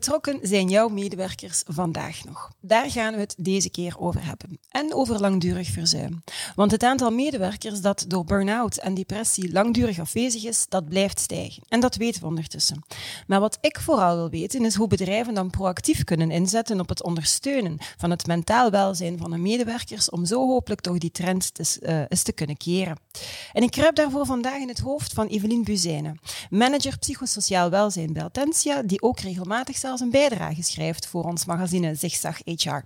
Betrokken zijn jouw medewerkers vandaag nog? Daar gaan we het deze keer over hebben. En over langdurig verzuim. Want het aantal medewerkers dat door burn-out en depressie langdurig afwezig is, dat blijft stijgen. En dat weten we ondertussen. Maar wat ik vooral wil weten is hoe bedrijven dan proactief kunnen inzetten op het ondersteunen van het mentaal welzijn van hun medewerkers om zo hopelijk toch die trend te, uh, eens te kunnen keren. En ik kruip daarvoor vandaag in het hoofd van Evelien Buzijnen, manager psychosociaal welzijn bij Altensia, die ook regelmatig regelmatig zelfs een bijdrage schrijft voor ons magazine Zigzag HR.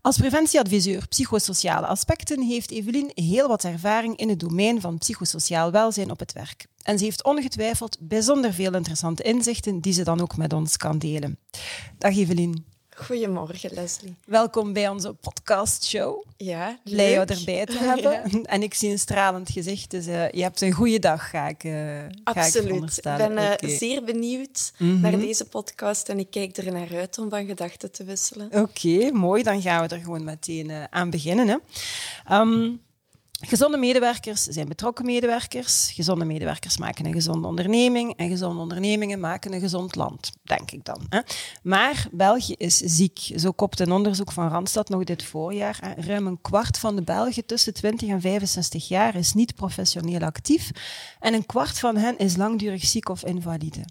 Als preventieadviseur psychosociale aspecten heeft Evelien heel wat ervaring in het domein van psychosociaal welzijn op het werk. En ze heeft ongetwijfeld bijzonder veel interessante inzichten die ze dan ook met ons kan delen. Dag Evelien. Goedemorgen, Leslie. Welkom bij onze podcastshow. Ja, Blij jou erbij te hebben. En ik zie een stralend gezicht, dus uh, je hebt een goede dag, ga ik uh, Absoluut. Ga ik, ik ben uh, okay. zeer benieuwd mm -hmm. naar deze podcast en ik kijk er naar uit om van gedachten te wisselen. Oké, okay, mooi. Dan gaan we er gewoon meteen aan beginnen. Hè. Um, Gezonde medewerkers zijn betrokken medewerkers. Gezonde medewerkers maken een gezonde onderneming. En gezonde ondernemingen maken een gezond land, denk ik dan. Hè? Maar België is ziek. Zo kopt een onderzoek van Randstad nog dit voorjaar. Ruim een kwart van de Belgen tussen 20 en 65 jaar is niet professioneel actief. En een kwart van hen is langdurig ziek of invalide.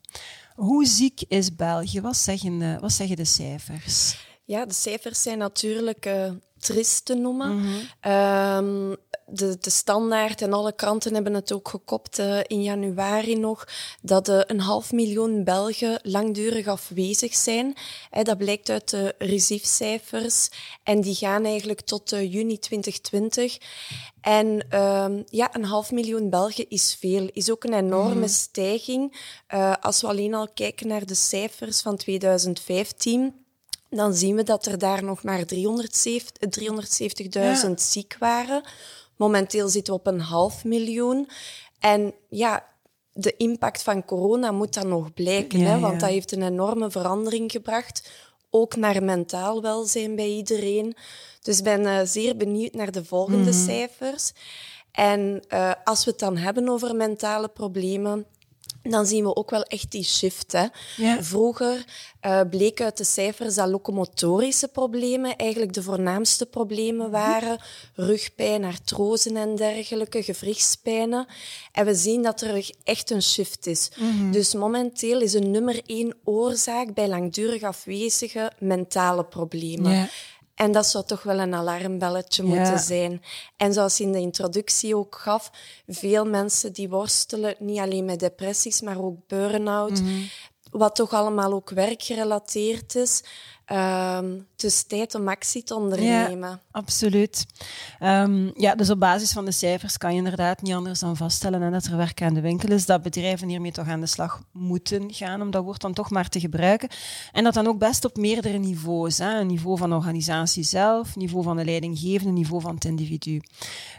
Hoe ziek is België? Wat zeggen, wat zeggen de cijfers? Ja, de cijfers zijn natuurlijk uh, trist te noemen. Mm -hmm. um, de, de standaard en alle kranten hebben het ook gekopt uh, in januari nog, dat uh, een half miljoen Belgen langdurig afwezig zijn. Hè, dat blijkt uit de RISIF-cijfers en die gaan eigenlijk tot uh, juni 2020. En ja, een half miljoen Belgen is veel, is ook een enorme mm. stijging. als we alleen al kijken naar de cijfers van 2015 dan zien we dat er daar nog maar 370.000 ja. ziek waren. Momenteel zitten we op een half miljoen. En ja, de impact van corona moet dan nog blijken, ja, hè, want ja. dat heeft een enorme verandering gebracht. Ook naar mentaal welzijn bij iedereen. Dus ik ben uh, zeer benieuwd naar de volgende mm -hmm. cijfers. En uh, als we het dan hebben over mentale problemen, dan zien we ook wel echt die shift. Hè. Ja. Vroeger uh, bleek uit de cijfers dat locomotorische problemen eigenlijk de voornaamste problemen waren. Rugpijn, artrosen en dergelijke, gewrichtspijnen. En we zien dat er echt een shift is. Mm -hmm. Dus momenteel is een nummer één oorzaak bij langdurig afwezige mentale problemen. Ja. En dat zou toch wel een alarmbelletje ja. moeten zijn. En zoals in de introductie ook gaf, veel mensen die worstelen niet alleen met depressies, maar ook burn-out. Mm -hmm. Wat toch allemaal ook werkgerelateerd is. Um, dus tijd om actie te ondernemen. Ja, absoluut. Um, ja, dus op basis van de cijfers kan je inderdaad niet anders dan vaststellen en dat er werk aan de winkel is, dat bedrijven hiermee toch aan de slag moeten gaan, om dat woord dan toch maar te gebruiken. En dat dan ook best op meerdere niveaus. Hè. Een niveau van de organisatie zelf, niveau van de leidinggevende, niveau van het individu.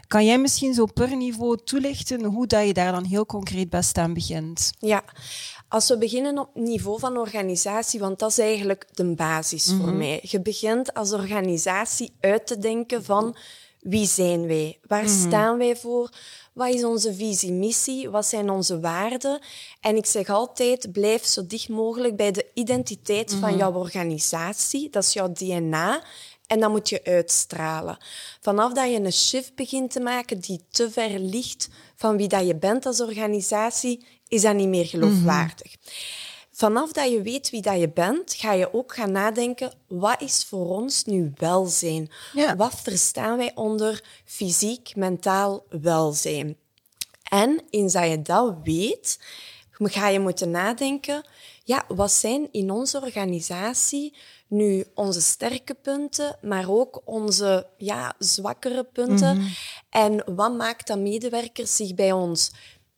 Kan jij misschien zo per niveau toelichten hoe dat je daar dan heel concreet best aan begint? Ja, als we beginnen op niveau van organisatie, want dat is eigenlijk de basis mm -hmm. voor mij. Je begint als organisatie uit te denken van wie zijn wij? Waar mm -hmm. staan wij voor? Wat is onze visie, missie? Wat zijn onze waarden? En ik zeg altijd, blijf zo dicht mogelijk bij de identiteit mm -hmm. van mhm. jouw organisatie. Dat is jouw DNA. En dat moet je uitstralen. Vanaf dat je een shift begint te maken die te ver ligt van wie dat je bent als organisatie, is dat niet meer geloofwaardig. Mm -hmm. Vanaf dat je weet wie dat je bent, ga je ook gaan nadenken, wat is voor ons nu welzijn? Ja. Wat verstaan wij onder fysiek, mentaal welzijn? En eens dat je dat weet, ga je moeten nadenken, ja, wat zijn in onze organisatie nu onze sterke punten, maar ook onze ja, zwakkere punten? Mm -hmm. En wat maakt dat medewerkers zich bij ons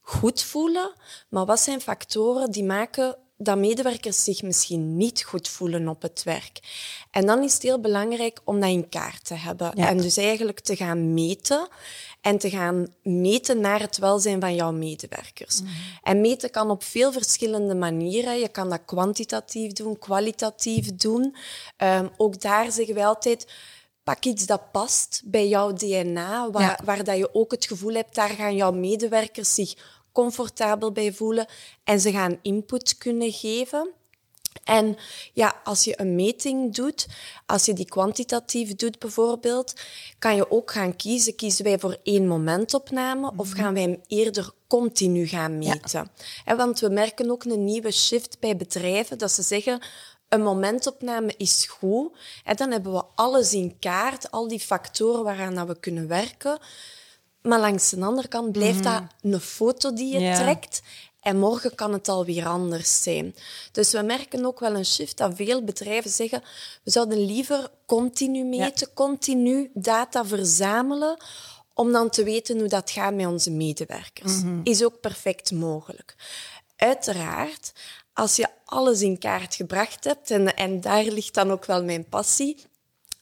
goed voelen? Maar wat zijn factoren die maken dat medewerkers zich misschien niet goed voelen op het werk. En dan is het heel belangrijk om dat in kaart te hebben. En dus eigenlijk te gaan meten en te gaan meten naar het welzijn van jouw medewerkers. Mhm. En meten kan op veel verschillende manieren. Je kan dat kwantitatief doen, kwalitatief doen. Um, ook daar zeggen wij altijd pak iets dat past bij jouw DNA, waar, waar dat je ook het gevoel hebt, daar gaan jouw medewerkers zich comfortabel bij voelen en ze gaan input kunnen geven. En ja, als je een meting doet, als je die kwantitatief doet bijvoorbeeld, kan je ook gaan kiezen. Kiezen wij voor één momentopname of gaan wij hem eerder continu gaan meten? want we merken ook een nieuwe shift bij bedrijven dat ze zeggen, een momentopname is goed. En dan hebben we alles in kaart, al die factoren waaraan we kunnen werken. Maar langs de andere kant blijft dat mhm. een foto die je trekt. En morgen kan het alweer anders zijn. Dus we merken ook wel een shift dat veel bedrijven zeggen, we zouden liever continu meten, continu data verzamelen, om dan te weten hoe dat gaat met onze medewerkers. Mhm. Is ook perfect mogelijk. Uiteraard, als je alles in kaart gebracht hebt, en, en daar ligt dan ook wel mijn passie,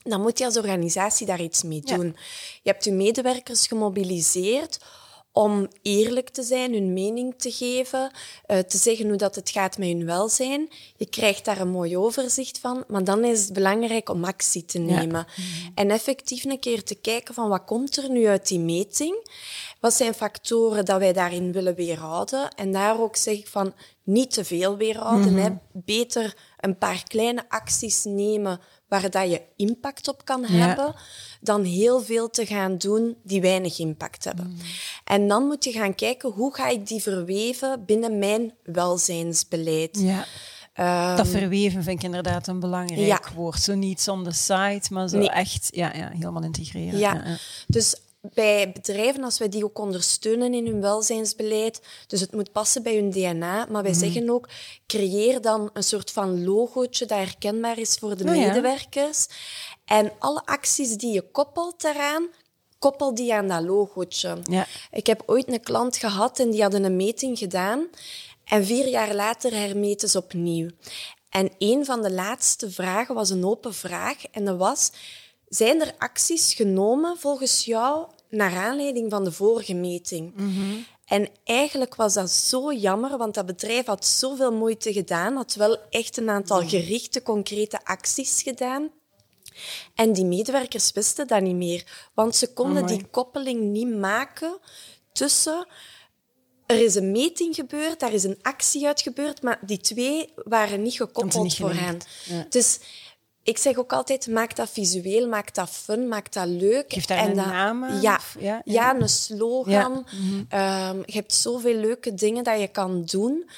dan moet je als organisatie daar iets mee doen. Je hebt je medewerkers gemobiliseerd om eerlijk te zijn, hun mening te geven, uh, te zeggen hoe dat het gaat met hun welzijn. Je krijgt daar een mooi overzicht van, maar dan is het belangrijk om actie te nemen. En effectief een keer te kijken van wat komt er nu uit die meting? Wat zijn factoren dat wij daarin willen weerhouden? En daar ook zeg ik van niet te veel weerhouden. Mm hè? Beter een paar kleine acties nemen waar dat je impact op kan hebben, dan heel veel te gaan doen die weinig impact hebben. Mm. En dan moet je gaan kijken hoe ga ik die verweven binnen mijn welzijnsbeleid. Ja. Um, dat verweven vind ik inderdaad een belangrijk woord. Zo niet on the side, maar zo echt ja, ja, helemaal integreren. Ja. ja. Dus bij bedrijven, als wij die ook ondersteunen in hun welzijnsbeleid, dus het moet passen bij hun DNA, maar wij mhm. zeggen ook, creëer dan een soort van logootje dat herkenbaar is voor de oh medewerkers. En alle acties die je koppelt daaraan, koppel die aan dat logootje. Ja. Ik heb ooit een klant gehad en die hadden een meting gedaan. En vier jaar later hermeten ze opnieuw. En een van de laatste vragen was een open vraag. En dat was, zijn er acties genomen volgens jou naar aanleiding van de vorige meting. Mhm. En eigenlijk was dat zo jammer, want dat bedrijf had zoveel moeite gedaan, had wel echt een aantal gerichte, concrete acties gedaan. En die medewerkers wisten dat niet meer, want ze konden die koppeling niet maken tussen er is een meting gebeurd, daar is een actie uit gebeurd, maar die twee waren niet gekoppeld voor hen. Dus ik zeg ook altijd, maak dat visueel, maak dat fun, maak dat leuk. Geef daar en een naam ja, ja, ja, een slogan. Ehm, je hebt zoveel leuke dingen dat je kan doen.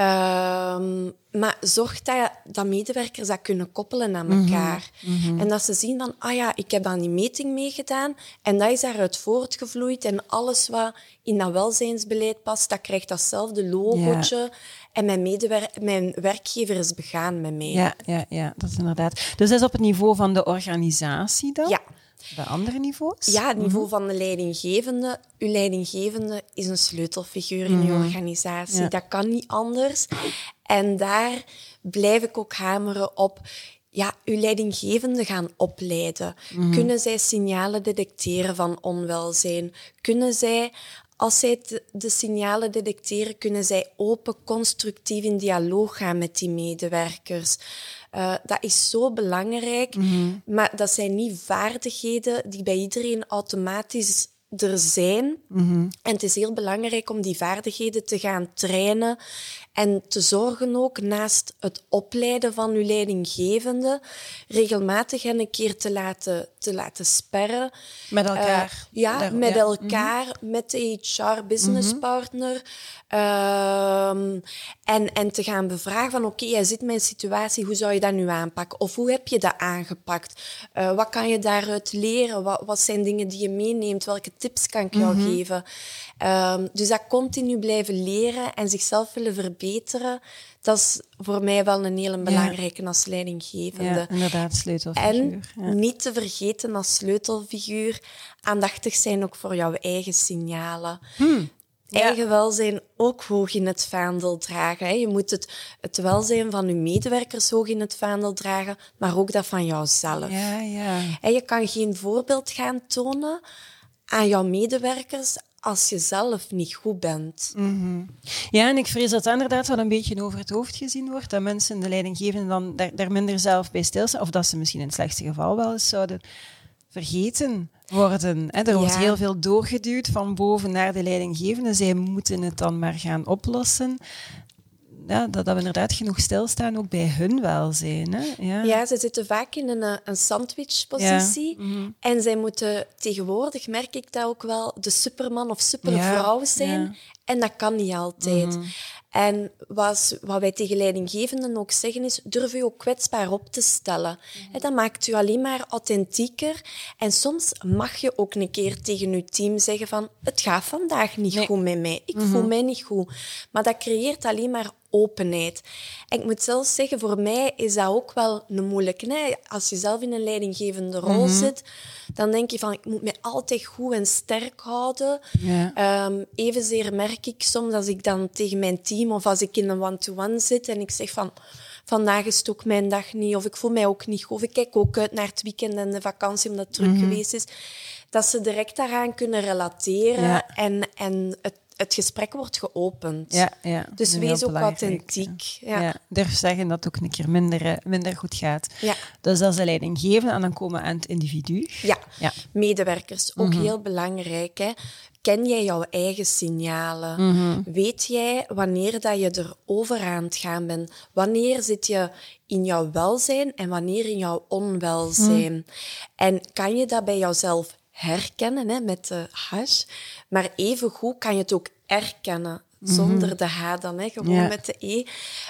Um, maar zorg dat, dat medewerkers dat kunnen koppelen aan mhm. elkaar. En dat ze zien van, ah ja, ik heb aan die meting meegedaan en dat is daaruit voortgevloeid. En alles wat in dat welzijnsbeleid past, dat krijgt datzelfde logootje. En mijn, medewer mijn werkgever is begaan met mij. Ja, ja, ja, dat is inderdaad. Dus dat is op het niveau van de organisatie dan? Ja. Bij andere niveaus? Ja, het niveau mhm. van de leidinggevende. Uw leidinggevende is een sleutelfiguur in uw mhm. organisatie. Dat kan niet anders. En daar blijf ik ook hameren op ja, uw leidinggevende gaan opleiden. Mhm. Kunnen zij signalen detecteren van onwelzijn? Kunnen zij als zij de signalen detecteren, kunnen zij open, constructief in dialoog gaan met die medewerkers. Uh, dat is zo belangrijk, mhm. maar dat zijn niet vaardigheden die bij iedereen automatisch er zijn. Mhm. En het is heel belangrijk om die vaardigheden te gaan trainen en te zorgen ook naast het opleiden van uw leidinggevende, regelmatig hen een keer te laten, te laten sperren. Met elkaar? Uh, ja, met elkaar, mhm. met de HR-businesspartner. Ehm, en, en te gaan bevragen van oké, jij zit met een situatie, hoe zou je dat nu aanpakken? Of hoe heb je dat aangepakt? Uh, wat kan je daaruit leren? Wat, wat zijn dingen die je meeneemt? Welke tips kan ik jou mhm. geven? Um, dus dat continu blijven leren en zichzelf willen verbeteren, dat is voor mij wel een hele belangrijke als leidinggevende. Ja, inderdaad, sleutelfiguur. En niet te vergeten als sleutelfiguur, aandachtig zijn ook voor jouw eigen signalen. Hmm. eigen welzijn ook hoog in het vaandel dragen. Hè. Je moet het, het welzijn van je medewerkers hoog in het vaandel dragen, maar ook dat van jouzelf. Ja, ja. En je kan geen voorbeeld gaan tonen aan jouw medewerkers als je zelf niet goed bent. Ja, en ik vrees dat inderdaad wel een beetje over het hoofd gezien wordt. Dat mensen, de leidinggevenden, dan daar, daar minder zelf bij stilstaan. Of dat ze misschien in het slechtste geval wel eens zouden vergeten worden. Hè, er wordt Ja. heel veel doorgeduwd van boven naar de leidinggevende. Zij moeten het dan maar gaan oplossen. Ja, dat, dat we inderdaad genoeg stilstaan, ook bij hun welzijn. Hè? Ja. Ja, ze zitten vaak in een, eh, een sandwichpositie. Ja, mhm. En zij moeten tegenwoordig, merk ik dat ook wel, de superman of supervrouw zijn. ja. Mhm. En dat kan niet altijd. En wat, wat wij tegen leidinggevenden ook zeggen is, durf je ook kwetsbaar op te stellen. Mhm. Dat maakt u alleen maar authentieker. En soms mag je ook een keer tegen je team zeggen van, het gaat vandaag niet Nee. goed met mij. Ik voel mij niet goed. Maar dat creëert alleen maar openheid. En ik moet zelfs zeggen, voor mij is dat ook wel een moeilijke. Hè? Als je zelf in een leidinggevende rol zit, dan denk je van, ik moet me altijd goed en sterk houden. Ehm, evenzeer merk ik soms als ik dan tegen mijn team of als ik in een one-to-one zit en ik zeg van, vandaag is het ook mijn dag niet, of ik voel mij ook niet goed, of ik kijk ook uit naar het weekend en de vakantie omdat het druk geweest is, dat ze direct daaraan kunnen relateren en, en het, het gesprek wordt geopend. Ja, ja. Dus wees ook authentiek. Ja. Ja. durf zeggen dat het ook een keer minder, eh, minder goed gaat. Ja. Dus dat is de leidinggevende en dan komen we aan het individu. Ja, Ja. medewerkers, ook Mhm. heel belangrijk. Hè. Ken jij jouw eigen signalen? Mhm. Weet jij wanneer dat je er over aan het gaan bent? Wanneer zit je in jouw welzijn en wanneer in jouw onwelzijn? Mhm. En kan je dat bij jouzelf herkennen hè, met de hash? Maar evengoed kan je het ook erkennen. Zonder de H dan, hè, gewoon Mhm. Met de E.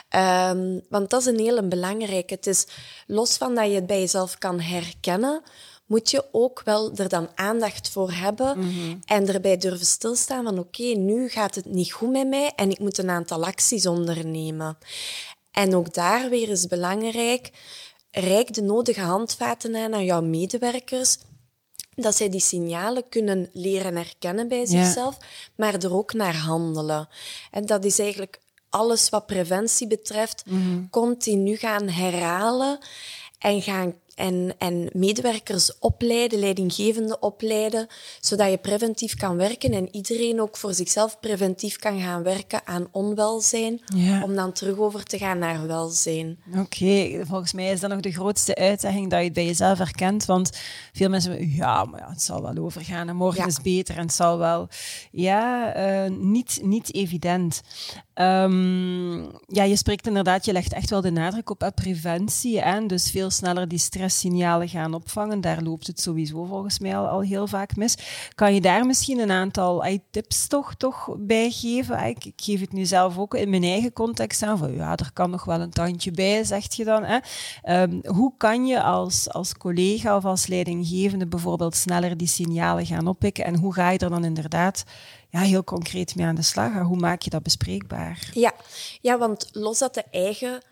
Ehm, want dat is een hele belangrijke. Het is los van dat je het bij jezelf kan herkennen, moet je ook wel er dan aandacht voor hebben en erbij durven stilstaan van oké, nu gaat het niet goed met mij en ik moet een aantal acties ondernemen. En ook daar weer is belangrijk, reik de nodige handvaten aan aan jouw medewerkers, dat zij die signalen kunnen leren herkennen bij Ja. zichzelf, maar er ook naar handelen. En dat is eigenlijk alles wat preventie betreft, continu gaan herhalen en gaan en, en medewerkers opleiden, leidinggevende opleiden, zodat je preventief kan werken en iedereen ook voor zichzelf preventief kan gaan werken aan onwelzijn, Ja. om dan terug over te gaan naar welzijn. Oké, volgens mij is dat nog de grootste uitdaging dat je het bij jezelf herkent. Want veel mensen zeggen, ja, maar ja, het zal wel overgaan en morgen Ja. is beter en het zal wel... Ja, eh, niet, niet evident. Ehm, ja, je spreekt inderdaad, je legt echt wel de nadruk op preventie. Hè? Dus veel sneller die stresssignalen gaan opvangen. Daar loopt het sowieso volgens mij al, heel vaak mis. Kan je daar misschien een aantal tips toch, toch bij geven? Ik, ik geef het nu zelf ook in mijn eigen context aan. Van, ja, er kan nog wel een tandje bij, zegt je dan. Hè? Ehm, hoe kan je als, als collega of als leidinggevende bijvoorbeeld sneller die signalen gaan oppikken? En hoe ga je er dan inderdaad ja, heel concreet mee aan de slag? Hoe maak je dat bespreekbaar? Ja. ja, want los dat de eigen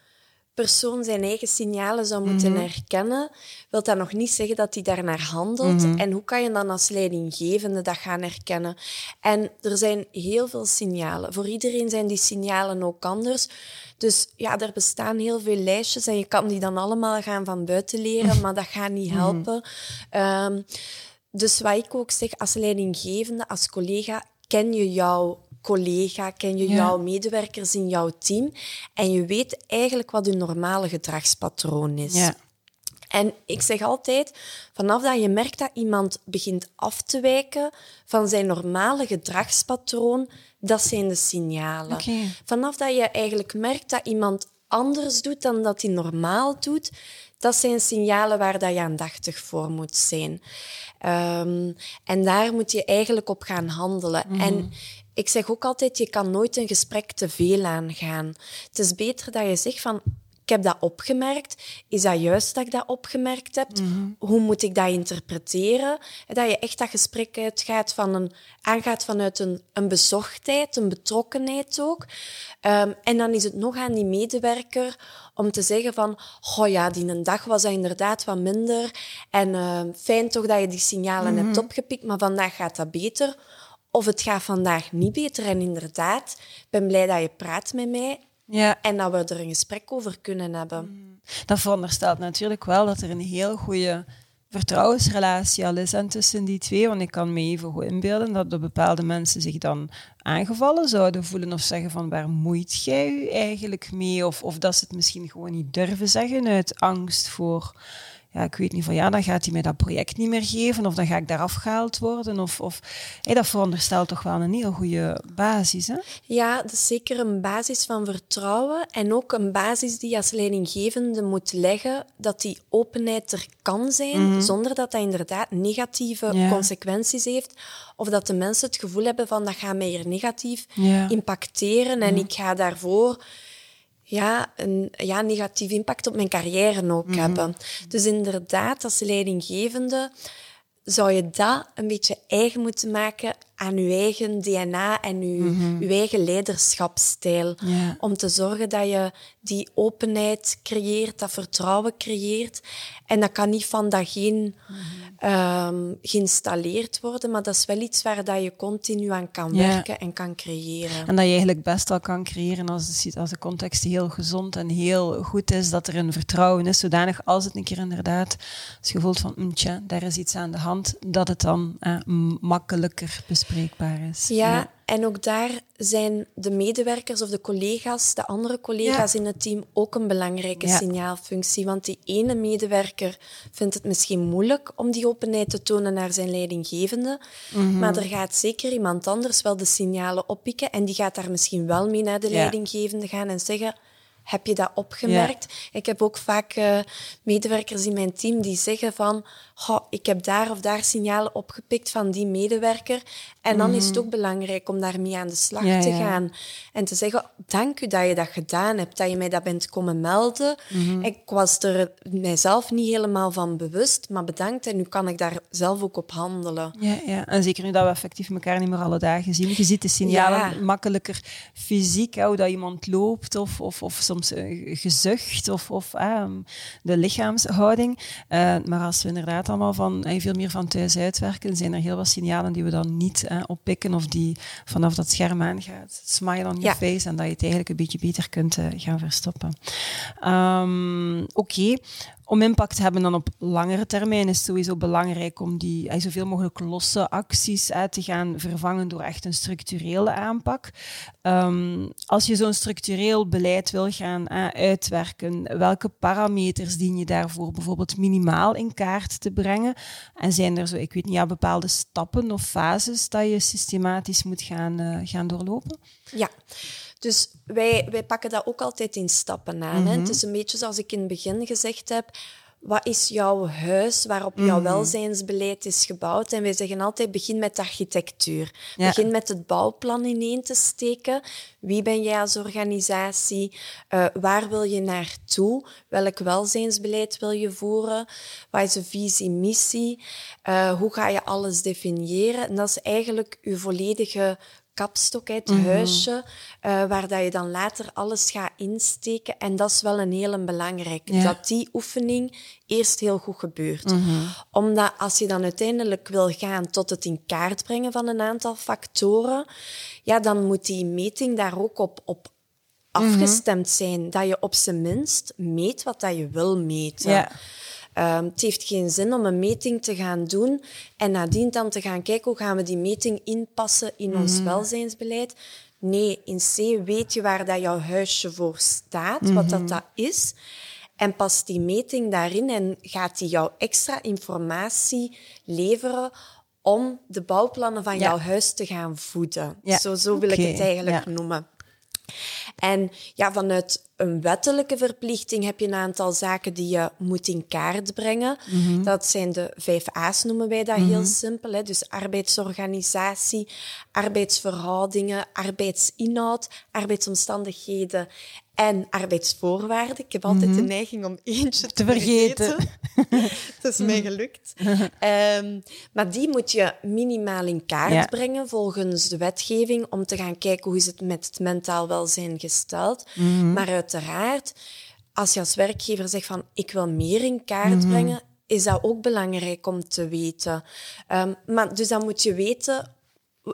persoon zijn eigen signalen zou moeten herkennen, wil dat nog niet zeggen dat hij daarnaar handelt. En hoe kan je dan als leidinggevende dat gaan herkennen? En er zijn heel veel signalen. Voor iedereen zijn die signalen ook anders. Dus ja, er bestaan heel veel lijstjes en je kan die dan allemaal gaan van buiten leren, maar dat gaat niet helpen. Ehm, dus wat ik ook zeg, als leidinggevende, als collega, ken je jouw collega, ken je Ja. jouw medewerkers in jouw team en je weet eigenlijk wat hun normale gedragspatroon is. Ja. En ik zeg altijd, vanaf dat je merkt dat iemand begint af te wijken van zijn normale gedragspatroon, dat zijn de signalen. Vanaf dat je eigenlijk merkt dat iemand anders doet dan dat hij normaal doet, dat zijn signalen waar dat je aandachtig voor moet zijn. Ehm, en daar moet je eigenlijk op gaan handelen. En ik zeg ook altijd, je kan nooit een gesprek te veel aangaan. Het is beter dat je zegt van, ik heb dat opgemerkt. Is dat juist dat ik dat opgemerkt heb? Hoe moet ik dat interpreteren? En Dat je echt dat gesprek uitgaat van een, aangaat vanuit een, een bezorgdheid, een betrokkenheid ook. Ehm, en dan is het nog aan die medewerker om te zeggen van, oh ja, die een dag was dat inderdaad wat minder. En ehm, fijn toch dat je die signalen hebt opgepikt, maar vandaag gaat dat beter. Of het gaat vandaag niet beter. En inderdaad, ik ben blij dat je praat met mij Ja. en dat we er een gesprek over kunnen hebben. Dat veronderstelt natuurlijk wel dat er een heel goede vertrouwensrelatie al is en tussen die twee. Want ik kan me even goed inbeelden dat de bepaalde mensen zich dan aangevallen zouden voelen of zeggen van waar moeit jij je eigenlijk mee? Of, of dat ze het misschien gewoon niet durven zeggen uit angst voor... Ja, ik weet niet van ja, dan gaat hij mij dat project niet meer geven of dan ga ik daar afgehaald worden. Of, of, dat veronderstelt toch wel een heel goede basis. Hè? Ja, dat is zeker een basis van vertrouwen en ook een basis die je als leidinggevende moet leggen, dat die openheid er kan zijn, zonder dat dat inderdaad negatieve Ja. consequenties heeft. Of dat de mensen het gevoel hebben van dat gaat mij hier negatief Ja. impacteren en ik ga daarvoor ja, een ja, negatief impact op mijn carrière ook hebben. Dus inderdaad, als leidinggevende zou je dat een beetje eigen moeten maken aan je eigen DNA en je, je eigen leiderschapsstijl. Ja. Om te zorgen dat je die openheid creëert, dat vertrouwen creëert. En dat kan niet van dat geen ehm, geïnstalleerd worden, maar dat is wel iets waar dat je continu aan kan werken en kan creëren. En dat je eigenlijk best wel kan creëren als de, als de context heel gezond en heel goed is, dat er een vertrouwen is, zodanig als het een keer inderdaad, als je voelt van, mm, tja, daar is iets aan de hand, dat het dan eh, makkelijker bespreekbaar is. Ja, en ook daar zijn de medewerkers of de collega's, de andere collega's in het team, ook een belangrijke Ja. signaalfunctie. Want die ene medewerker vindt het misschien moeilijk om die openheid te tonen naar zijn leidinggevende. Mhm. Maar er gaat zeker iemand anders wel de signalen oppikken en die gaat daar misschien wel mee naar de leidinggevende gaan en zeggen... Heb je dat opgemerkt? Ik heb ook vaak eh, medewerkers in mijn team die zeggen van... "Goh, ik heb daar of daar signalen opgepikt van die medewerker. En dan is het ook belangrijk om daarmee aan de slag Mhm. Ja, te ja. gaan. En te zeggen, dank u dat je dat gedaan hebt. Dat je mij dat bent komen melden. Mhm. Ik was er mijzelf niet helemaal van bewust. Maar bedankt en nu kan ik daar zelf ook op handelen. Ja, ja, en zeker nu dat we effectief elkaar niet meer alle dagen zien. Je ziet de signalen makkelijker fysiek, hè, hoe dat iemand loopt of, of, of soms eh, gezucht of, of ah, de lichaamshouding. Eh, maar als we inderdaad allemaal van, eh, veel meer van thuis uitwerken, zijn er heel wat signalen die we dan niet eh, oppikken of die vanaf dat scherm aangaat. Smile on your Ja. face en dat je het eigenlijk een beetje beter kunt gaan verstoppen. Ehm, Oké, om impact te hebben dan op langere termijn is het sowieso belangrijk om die eh, zoveel mogelijk losse acties uit te gaan vervangen door echt een structurele aanpak. Ehm, als je zo'n structureel beleid wil gaan eh, uitwerken, welke parameters dien je daarvoor bijvoorbeeld minimaal in kaart te brengen? En zijn er zo, ik weet niet, ja, bepaalde stappen of fases dat je systematisch moet gaan, eh, gaan doorlopen? Ja, dus wij, wij pakken dat ook altijd in stappen aan. Mhm. hè. Het is een beetje zoals ik in het begin gezegd heb. Wat is jouw huis waarop Mhm. jouw welzijnsbeleid is gebouwd? En wij zeggen altijd, begin met de architectuur. Ja. Begin met het bouwplan ineen te steken. Wie ben jij als organisatie? Eh, waar wil je naartoe? Welk welzijnsbeleid wil je voeren? Wat is de visie, missie? Eh, hoe ga je alles definiëren? En dat is eigenlijk je volledige kapstok, het huisje, eh, waar dat je dan later alles gaat insteken. En dat is wel een hele belangrijke, Ja. dat die oefening eerst heel goed gebeurt. Omdat als je dan uiteindelijk wil gaan tot het in kaart brengen van een aantal factoren, ja, dan moet die meting daar ook op, op afgestemd zijn. Dat je op zijn minst meet wat dat je wil meten. Ja. Ehm, het heeft geen zin om een meting te gaan doen en nadien dan te gaan kijken hoe gaan we die meting inpassen in ons welzijnsbeleid. Nee, in C weet je waar dat jouw huisje voor staat, wat dat, dat is. En past die meting daarin en gaat die jou extra informatie leveren om de bouwplannen van Ja. jouw huis te gaan voeden. Ja, Zo, zo wil ik het eigenlijk ja. noemen. En ja, vanuit een wettelijke verplichting heb je een aantal zaken die je moet in kaart brengen. Mhm. Dat zijn de vijf A's, noemen wij dat heel simpel. Hè? Dus arbeidsorganisatie, arbeidsverhoudingen, arbeidsinhoud, arbeidsomstandigheden en arbeidsvoorwaarden. Ik heb altijd de neiging om eentje te, Mhm. Te vergeten. Het is mij gelukt. Ehm, maar die moet je minimaal in kaart Ja. brengen volgens de wetgeving om te gaan kijken hoe is het met het mentaal welzijn gesteld. Mhm. Maar uiteraard, als je als werkgever zegt van ik wil meer in kaart Mhm. brengen, is dat ook belangrijk om te weten. Ehm, maar dus dan moet je weten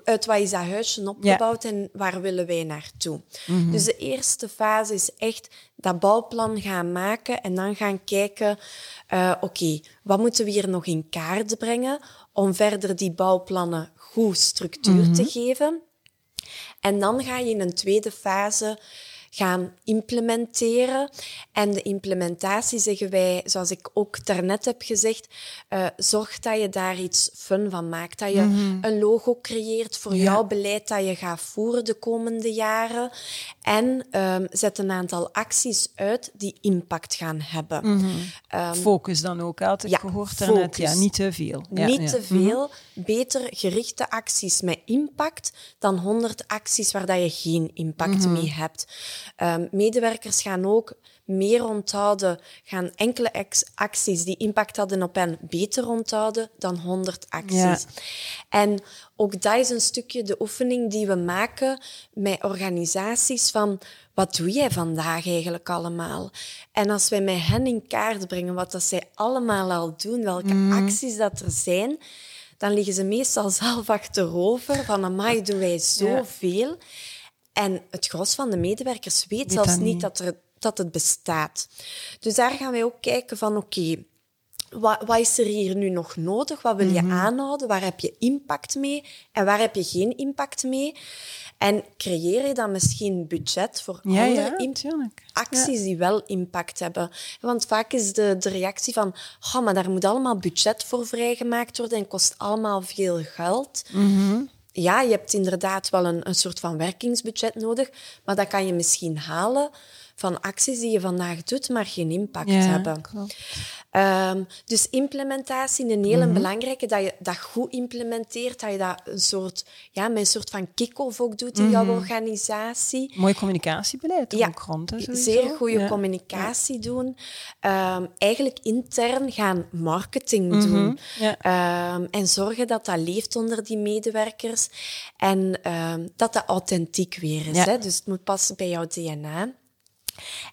uit wat is dat huisje opgebouwd en waar willen wij naartoe. Mhm. Dus de eerste fase is echt dat bouwplan gaan maken en dan gaan kijken, uh, oké, wat moeten we hier nog in kaart brengen om verder die bouwplannen goed structuur te geven. En dan ga je in een tweede fase gaan implementeren. En de implementatie zeggen wij, zoals ik ook daarnet heb gezegd, uh, zorg dat je daar iets fun van maakt. Dat je Mhm. een logo creëert voor jouw beleid dat je gaat voeren de komende jaren. En um, zet een aantal acties uit die impact gaan hebben. Um, focus dan ook, ik ja, gehoord daarnet. Ja, niet te veel. Ja, niet te veel. Beter gerichte acties met impact dan 100 acties waar dat je geen impact mee hebt. Um, medewerkers gaan ook meer onthouden, gaan enkele acties die impact hadden op hen beter onthouden dan 100 acties. Ja. En ook dat is een stukje de oefening die we maken met organisaties van wat doe jij vandaag eigenlijk allemaal? En als wij met hen in kaart brengen wat dat zij allemaal al doen, welke acties dat er zijn, dan liggen ze meestal zelf achterover van amai, doen wij zoveel. En het gros van de medewerkers weet, Weet zelfs niet dat, er, dat het bestaat. Dus daar gaan wij ook kijken van oké, wat, wat is er hier nu nog nodig? Wat wil je Mhm. aanhouden? Waar heb je impact mee? En waar heb je geen impact mee? En creëer je dan misschien budget voor Ja, andere ja, acties die wel impact hebben. Want vaak is de, de reactie van, oh, maar daar moet allemaal budget voor vrijgemaakt worden en kost allemaal veel geld. Mhm. Ja, je hebt inderdaad wel een, een soort van werkingsbudget nodig, maar dat kan je misschien halen van acties die je vandaag doet, maar geen impact Ja, hebben. klopt. Ehm, dus implementatie, een hele Mhm. belangrijke, dat je dat goed implementeert, dat je dat een soort, ja, met een soort van kick-off ook doet in jouw organisatie. Mooi communicatiebeleid Ja, ook rond. Hè, zeer goede Ja. communicatie doen. Ehm, eigenlijk intern gaan marketing doen. Mhm, ja. Ehm, en zorgen dat dat leeft onder die medewerkers. En dat dat authentiek weer is. Hè? Dus het moet passen bij jouw DNA.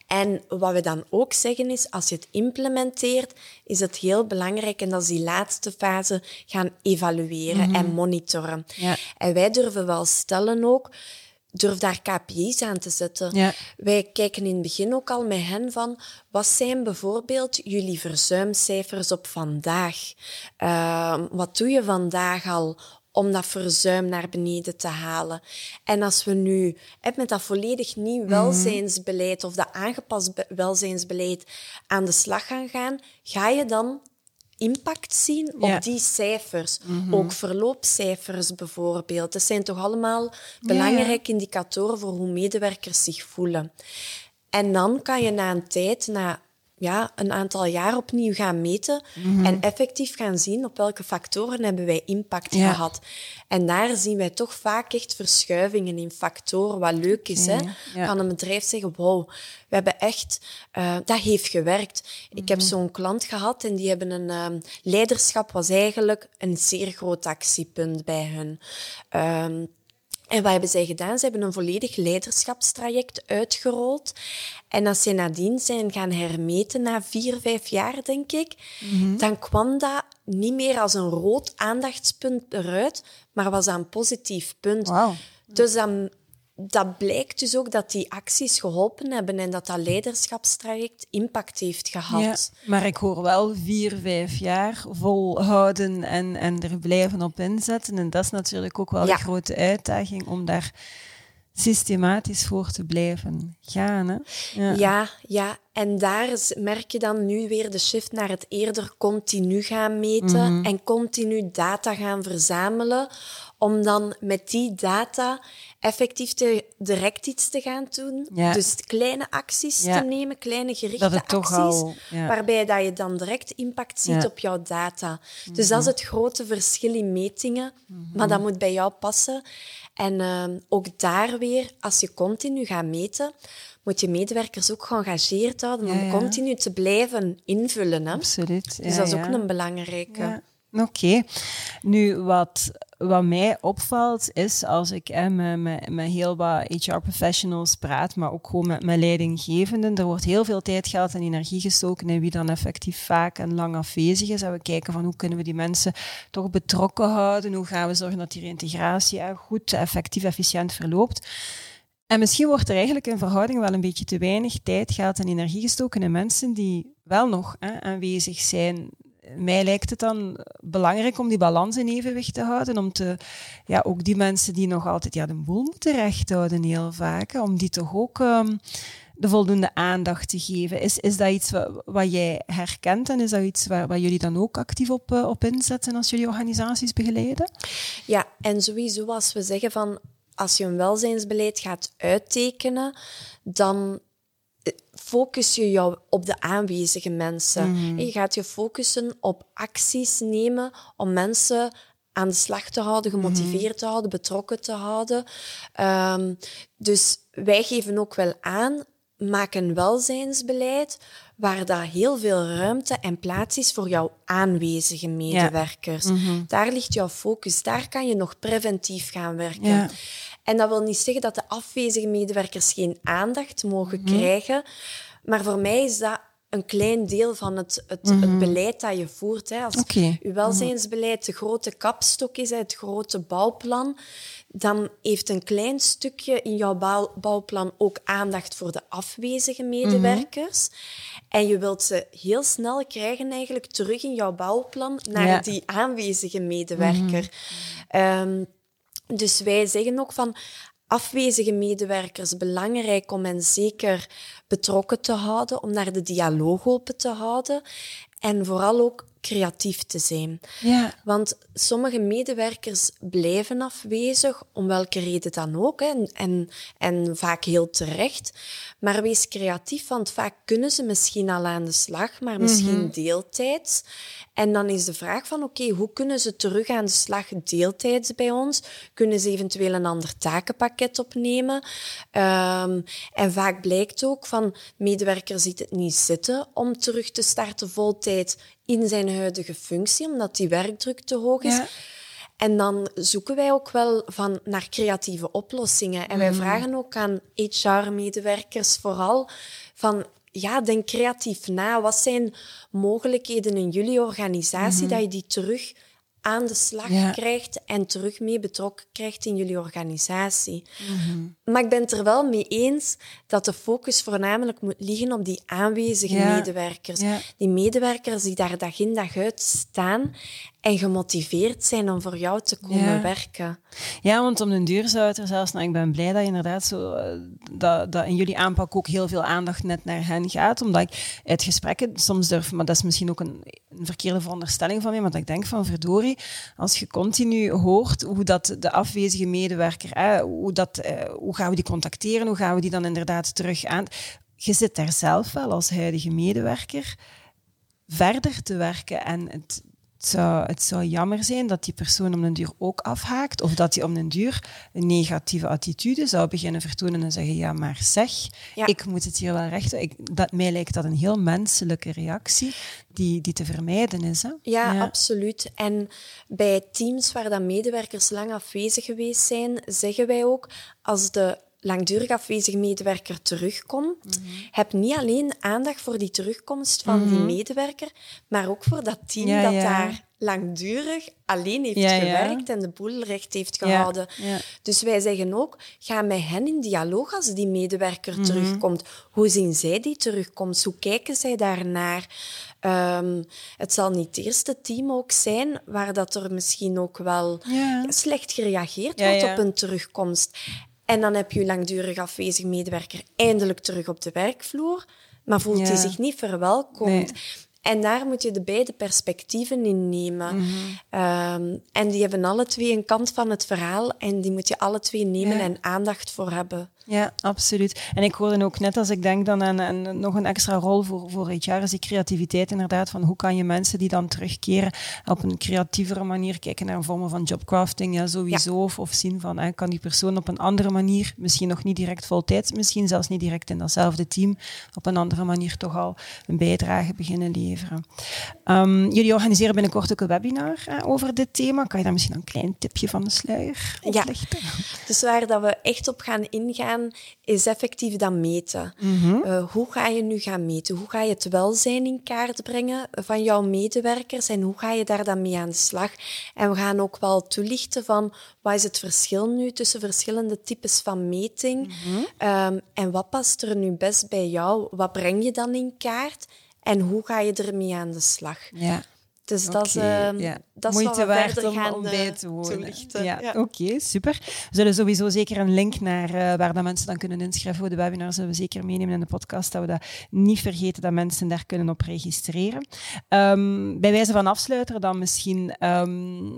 En wat we dan ook zeggen is, als je het implementeert, is het heel belangrijk, en dat is die laatste fase, gaan evalueren en monitoren. Mhm. Ja. En wij durven wel stellen ook, durf daar KPI's aan te zetten. Ja. Wij kijken in het begin ook al met hen van, wat zijn bijvoorbeeld jullie verzuimcijfers op vandaag? Ehm, wat doe je vandaag al om dat verzuim naar beneden te halen? En als we nu met dat volledig nieuw welzijnsbeleid of dat aangepast be- welzijnsbeleid aan de slag gaan gaan, ga je dan impact zien op Ja. die cijfers. Ook verloopcijfers bijvoorbeeld. Dat zijn toch allemaal belangrijke indicatoren voor hoe medewerkers zich voelen. En dan kan je na een tijd, na ja, een aantal jaar opnieuw gaan meten en effectief gaan zien op welke factoren hebben wij impact Ja. gehad. En daar zien wij toch vaak echt verschuivingen in factoren, wat leuk is. Hè? Ja. Kan een bedrijf zeggen, wow, we hebben echt, eh, dat heeft gewerkt. Ik heb zo'n klant gehad en die hebben een ehm, leiderschap was eigenlijk een zeer groot actiepunt bij hun. Ehm, en wat hebben zij gedaan? Ze hebben een volledig leiderschapstraject uitgerold. En als ze nadien zijn gaan hermeten, na vier, vijf jaar, denk ik, dan kwam dat niet meer als een rood aandachtspunt eruit, maar was dat een positief punt. Wauw. Dus dan, dat blijkt dus ook dat die acties geholpen hebben en dat dat leiderschapstraject impact heeft gehad. Ja, maar ik hoor wel vier, vijf jaar volhouden en, en er blijven op inzetten. En dat is natuurlijk ook wel Ja. een grote uitdaging om daar systematisch voor te blijven gaan. Hè? Ja. Ja, ja. En daar is- merk je dan nu weer de shift naar het eerder continu gaan meten Mhm. en continu data gaan verzamelen, om dan met die data effectief te, direct iets te gaan doen. Ja. Dus kleine acties Ja. te nemen, kleine gerichte Dat het toch acties, al, ja. waarbij dat je dan direct impact ziet. Mhm. op jouw data. Dus dat is het grote verschil in metingen, maar dat moet bij jou passen. En ehm, ook daar weer, als je continu gaat meten, moet je medewerkers ook geëngageerd houden om continu te blijven invullen. Hè? Absoluut. Dus dat is ook een belangrijke. Oké. Nu, wat wat mij opvalt is als ik met, met, met heel wat HR-professionals praat, maar ook gewoon met mijn leidinggevenden, er wordt heel veel tijd, geld en energie gestoken in wie dan effectief vaak en lang afwezig is. En we kijken van hoe kunnen we die mensen toch betrokken houden, hoe gaan we zorgen dat die reintegratie goed, effectief, efficiënt verloopt. En misschien wordt er eigenlijk in verhouding wel een beetje te weinig tijd, geld en energie gestoken in mensen die wel nog hè, aanwezig zijn. Mij lijkt het dan belangrijk om die balans in evenwicht te houden, om te, ja, ook die mensen die nog altijd ja, de boel moeten houden heel vaak, om die toch ook um, de voldoende aandacht te geven. Is, is dat iets wat, jij herkent en is dat iets waar, jullie dan ook actief op, uh, op inzetten als jullie organisaties begeleiden? Ja, en sowieso als we zeggen van als je een welzijnsbeleid gaat uittekenen, dan focus je jou op de aanwezige mensen. Mm. Je gaat je focussen op acties nemen om mensen aan de slag te houden, gemotiveerd te houden, betrokken te houden. Um, dus wij geven ook wel aan, maak een welzijnsbeleid waar daar heel veel ruimte en plaats is voor jouw aanwezige medewerkers. Ja. Mm -hmm. Daar ligt jouw focus. Daar kan je nog preventief gaan werken. Ja. En dat wil niet zeggen dat de afwezige medewerkers geen aandacht mogen mm -hmm. krijgen. Maar voor mij is dat een klein deel van het, het, mm -hmm. het beleid dat je voert. Hè. Als okay. je welzijnsbeleid de grote kapstok is, het grote bouwplan, dan heeft een klein stukje in jouw bouw, bouwplan ook aandacht voor de afwezige medewerkers. Mm -hmm. En je wilt ze heel snel krijgen eigenlijk terug in jouw bouwplan naar ja. die aanwezige medewerker. Mm -hmm. um, dus wij zeggen ook van afwezige medewerkers belangrijk om hen zeker betrokken te houden, om naar de dialoog open te houden en vooral ook creatief te zijn. Ja. Want sommige medewerkers blijven afwezig, om welke reden dan ook, hè, en, en vaak heel terecht. Maar wees creatief, want vaak kunnen ze misschien al aan de slag, maar misschien mm -hmm. deeltijds. En dan is de vraag van, oké, okay, hoe kunnen ze terug aan de slag deeltijds bij ons? Kunnen ze eventueel een ander takenpakket opnemen? Um, en vaak blijkt ook van, medewerker ziet het niet zitten om terug te starten in zijn huidige functie, omdat die werkdruk te hoog is. Ja. En dan zoeken wij ook wel van naar creatieve oplossingen. En wij mm. vragen ook aan HR-medewerkers vooral van ja, denk creatief na. Wat zijn mogelijkheden in jullie organisatie mm -hmm. dat je die terug aan de slag ja. krijgt en terug mee betrokken krijgt in jullie organisatie. Mm -hmm. Maar ik ben het er wel mee eens dat de focus voornamelijk moet liggen op die aanwezige ja. medewerkers. Ja. Die medewerkers die daar dag in dag uit staan en gemotiveerd zijn om voor jou te komen werken. Ja, want om den duur zou het er zelfs, nou, ik ben blij dat je inderdaad zo, dat, dat in jullie aanpak ook heel veel aandacht net naar hen gaat, omdat ik uit gesprekken soms durf, maar dat is misschien ook een, een verkeerde veronderstelling van mij, dat ik denk van verdorie, als je continu hoort hoe dat de afwezige medewerker, hoe, dat, eh, hoe gaan we die contacteren, hoe gaan we die dan inderdaad terug aan... Je zit daar zelf wel als huidige medewerker verder te werken en het, het zou, het zou jammer zijn dat die persoon om den duur ook afhaakt of dat hij om den duur een negatieve attitude zou beginnen vertonen en zeggen, ja, maar zeg, ja. ik moet het hier wel rechten. Ik, dat, mij lijkt dat een heel menselijke reactie die, die te vermijden is. Hè? Ja, ja, absoluut. En bij teams waar dan medewerkers lang afwezig geweest zijn, zeggen wij ook, als de langdurig afwezige medewerker terugkomt, mm -hmm. heb niet alleen aandacht voor die terugkomst van mm -hmm. die medewerker, maar ook voor dat team ja, dat ja. daar langdurig alleen heeft ja, gewerkt en de boel recht heeft gehouden. Dus wij zeggen ook, ga met hen in dialoog als die medewerker mm -hmm. terugkomt. Hoe zien zij die terugkomst? Hoe kijken zij daarnaar? Um, het zal niet het eerste team ook zijn waar dat er misschien ook wel slecht gereageerd wordt op een terugkomst. En dan heb je langdurig afwezig medewerker eindelijk terug op de werkvloer, maar voelt hij zich niet verwelkomd. Nee. En daar moet je de beide perspectieven in nemen. Mm -hmm. um, en die hebben alle twee een kant van het verhaal en die moet je alle twee nemen ja. en aandacht voor hebben. Ja, absoluut. En ik hoorde ook net als ik denk dan aan, aan nog een extra rol voor, voor HR is die creativiteit inderdaad. Van hoe kan je mensen die dan terugkeren op een creatievere manier kijken naar vormen van jobcrafting, ja, sowieso. Of, of zien van, hè, kan die persoon op een andere manier, misschien nog niet direct voltijds, misschien zelfs niet direct in datzelfde team, op een andere manier toch al een bijdrage beginnen leveren. Um, jullie organiseren binnenkort ook een webinar hè, over dit thema. Kan je daar misschien een klein tipje van de sluier oplichten? Ja, dus waar dat we echt op gaan ingaan, is effectief dat meten. Mhm. Eh, hoe ga je nu gaan meten? Hoe ga je het welzijn in kaart brengen van jouw medewerkers en hoe ga je daar dan mee aan de slag? En we gaan ook wel toelichten van wat is het verschil nu tussen verschillende types van meting mhm. ehm, en wat past er nu best bij jou? Wat breng je dan in kaart? En hoe ga je ermee aan de slag? Ja. Dus dat is, uh, ja. Dat is Moeite waard om, gaan, om bij eh, te wonen. Ja, ja. oké, super. We zullen sowieso zeker een link naar uh, waar dat mensen dan kunnen inschrijven voor de webinar zullen we zeker meenemen in de podcast, dat we dat niet vergeten dat mensen daar kunnen op registreren. Um, bij wijze van afsluiter dan misschien, um,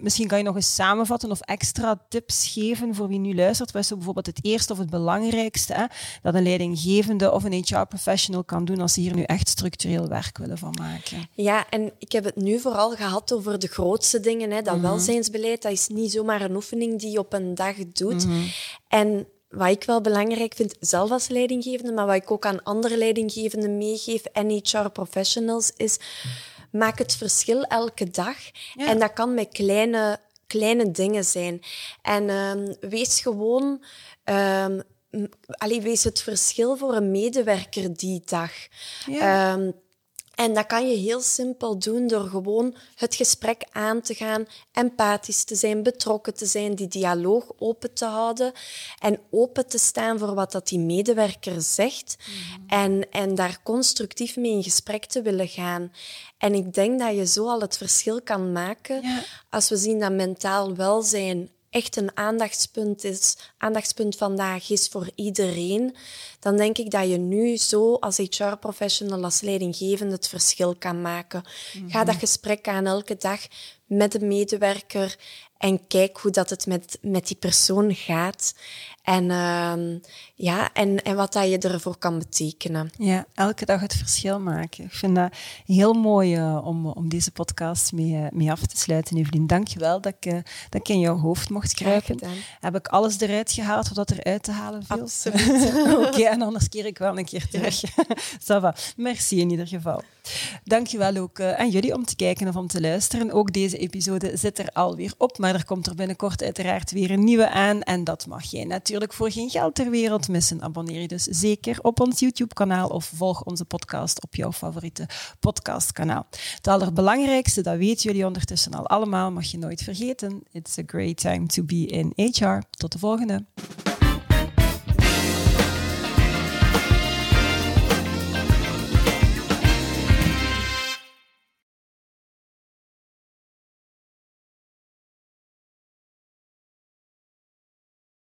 misschien kan je nog eens samenvatten of extra tips geven voor wie nu luistert. Wat is bijvoorbeeld het eerste of het belangrijkste hè, dat een leidinggevende of een HR-professional kan doen als ze hier nu echt structureel werk willen van maken? Ja, en ik heb het nu vooral gehad over de grootste dingen. Hè. Dat mhm. welzijnsbeleid, dat is niet zomaar een oefening die je op een dag doet. Mhm. En wat ik wel belangrijk vind, zelf als leidinggevende, maar wat ik ook aan andere leidinggevenden meegeef en HR-professionals, is maak het verschil elke dag. En dat kan met kleine, kleine dingen zijn. En um, wees gewoon... Um, allee, wees het verschil voor een medewerker die dag. Ja. Um, en dat kan je heel simpel doen door gewoon het gesprek aan te gaan, empathisch te zijn, betrokken te zijn, die dialoog open te houden en open te staan voor wat dat die medewerker zegt mhm. en, en daar constructief mee in gesprek te willen gaan. En ik denk dat je zo al het verschil kan maken als we zien dat mentaal welzijn echt een aandachtspunt is, aandachtspunt vandaag is voor iedereen, dan denk ik dat je nu zo als HR-professional, als leidinggevende het verschil kan maken. Ga dat mhm. gesprek aan elke dag met de medewerker en kijk hoe dat het met, met die persoon gaat. En, uh, ja, en, en wat dat je ervoor kan betekenen. Ja, elke dag het verschil maken. Ik vind dat heel mooi uh, om, om deze podcast mee, uh, mee af te sluiten, Evelien. Dank je wel dat ik, uh, dat ik in jouw hoofd mocht kruipen. Heb ik alles eruit gehaald wat er uit te halen viel? Absoluut. Oké, en anders keer ik wel een keer terug. Ja. Merci in ieder geval. Dank je wel ook aan jullie om te kijken of om te luisteren. Ook deze episode zit er alweer op, maar er komt er binnenkort uiteraard weer een nieuwe aan. En dat mag jij natuurlijk voor geen geld ter wereld missen. Abonneer je dus zeker op ons YouTube-kanaal of volg onze podcast op jouw favoriete podcastkanaal. Het allerbelangrijkste, dat weten jullie ondertussen al allemaal, mag je nooit vergeten. It's a great time to be in HR. Tot de volgende.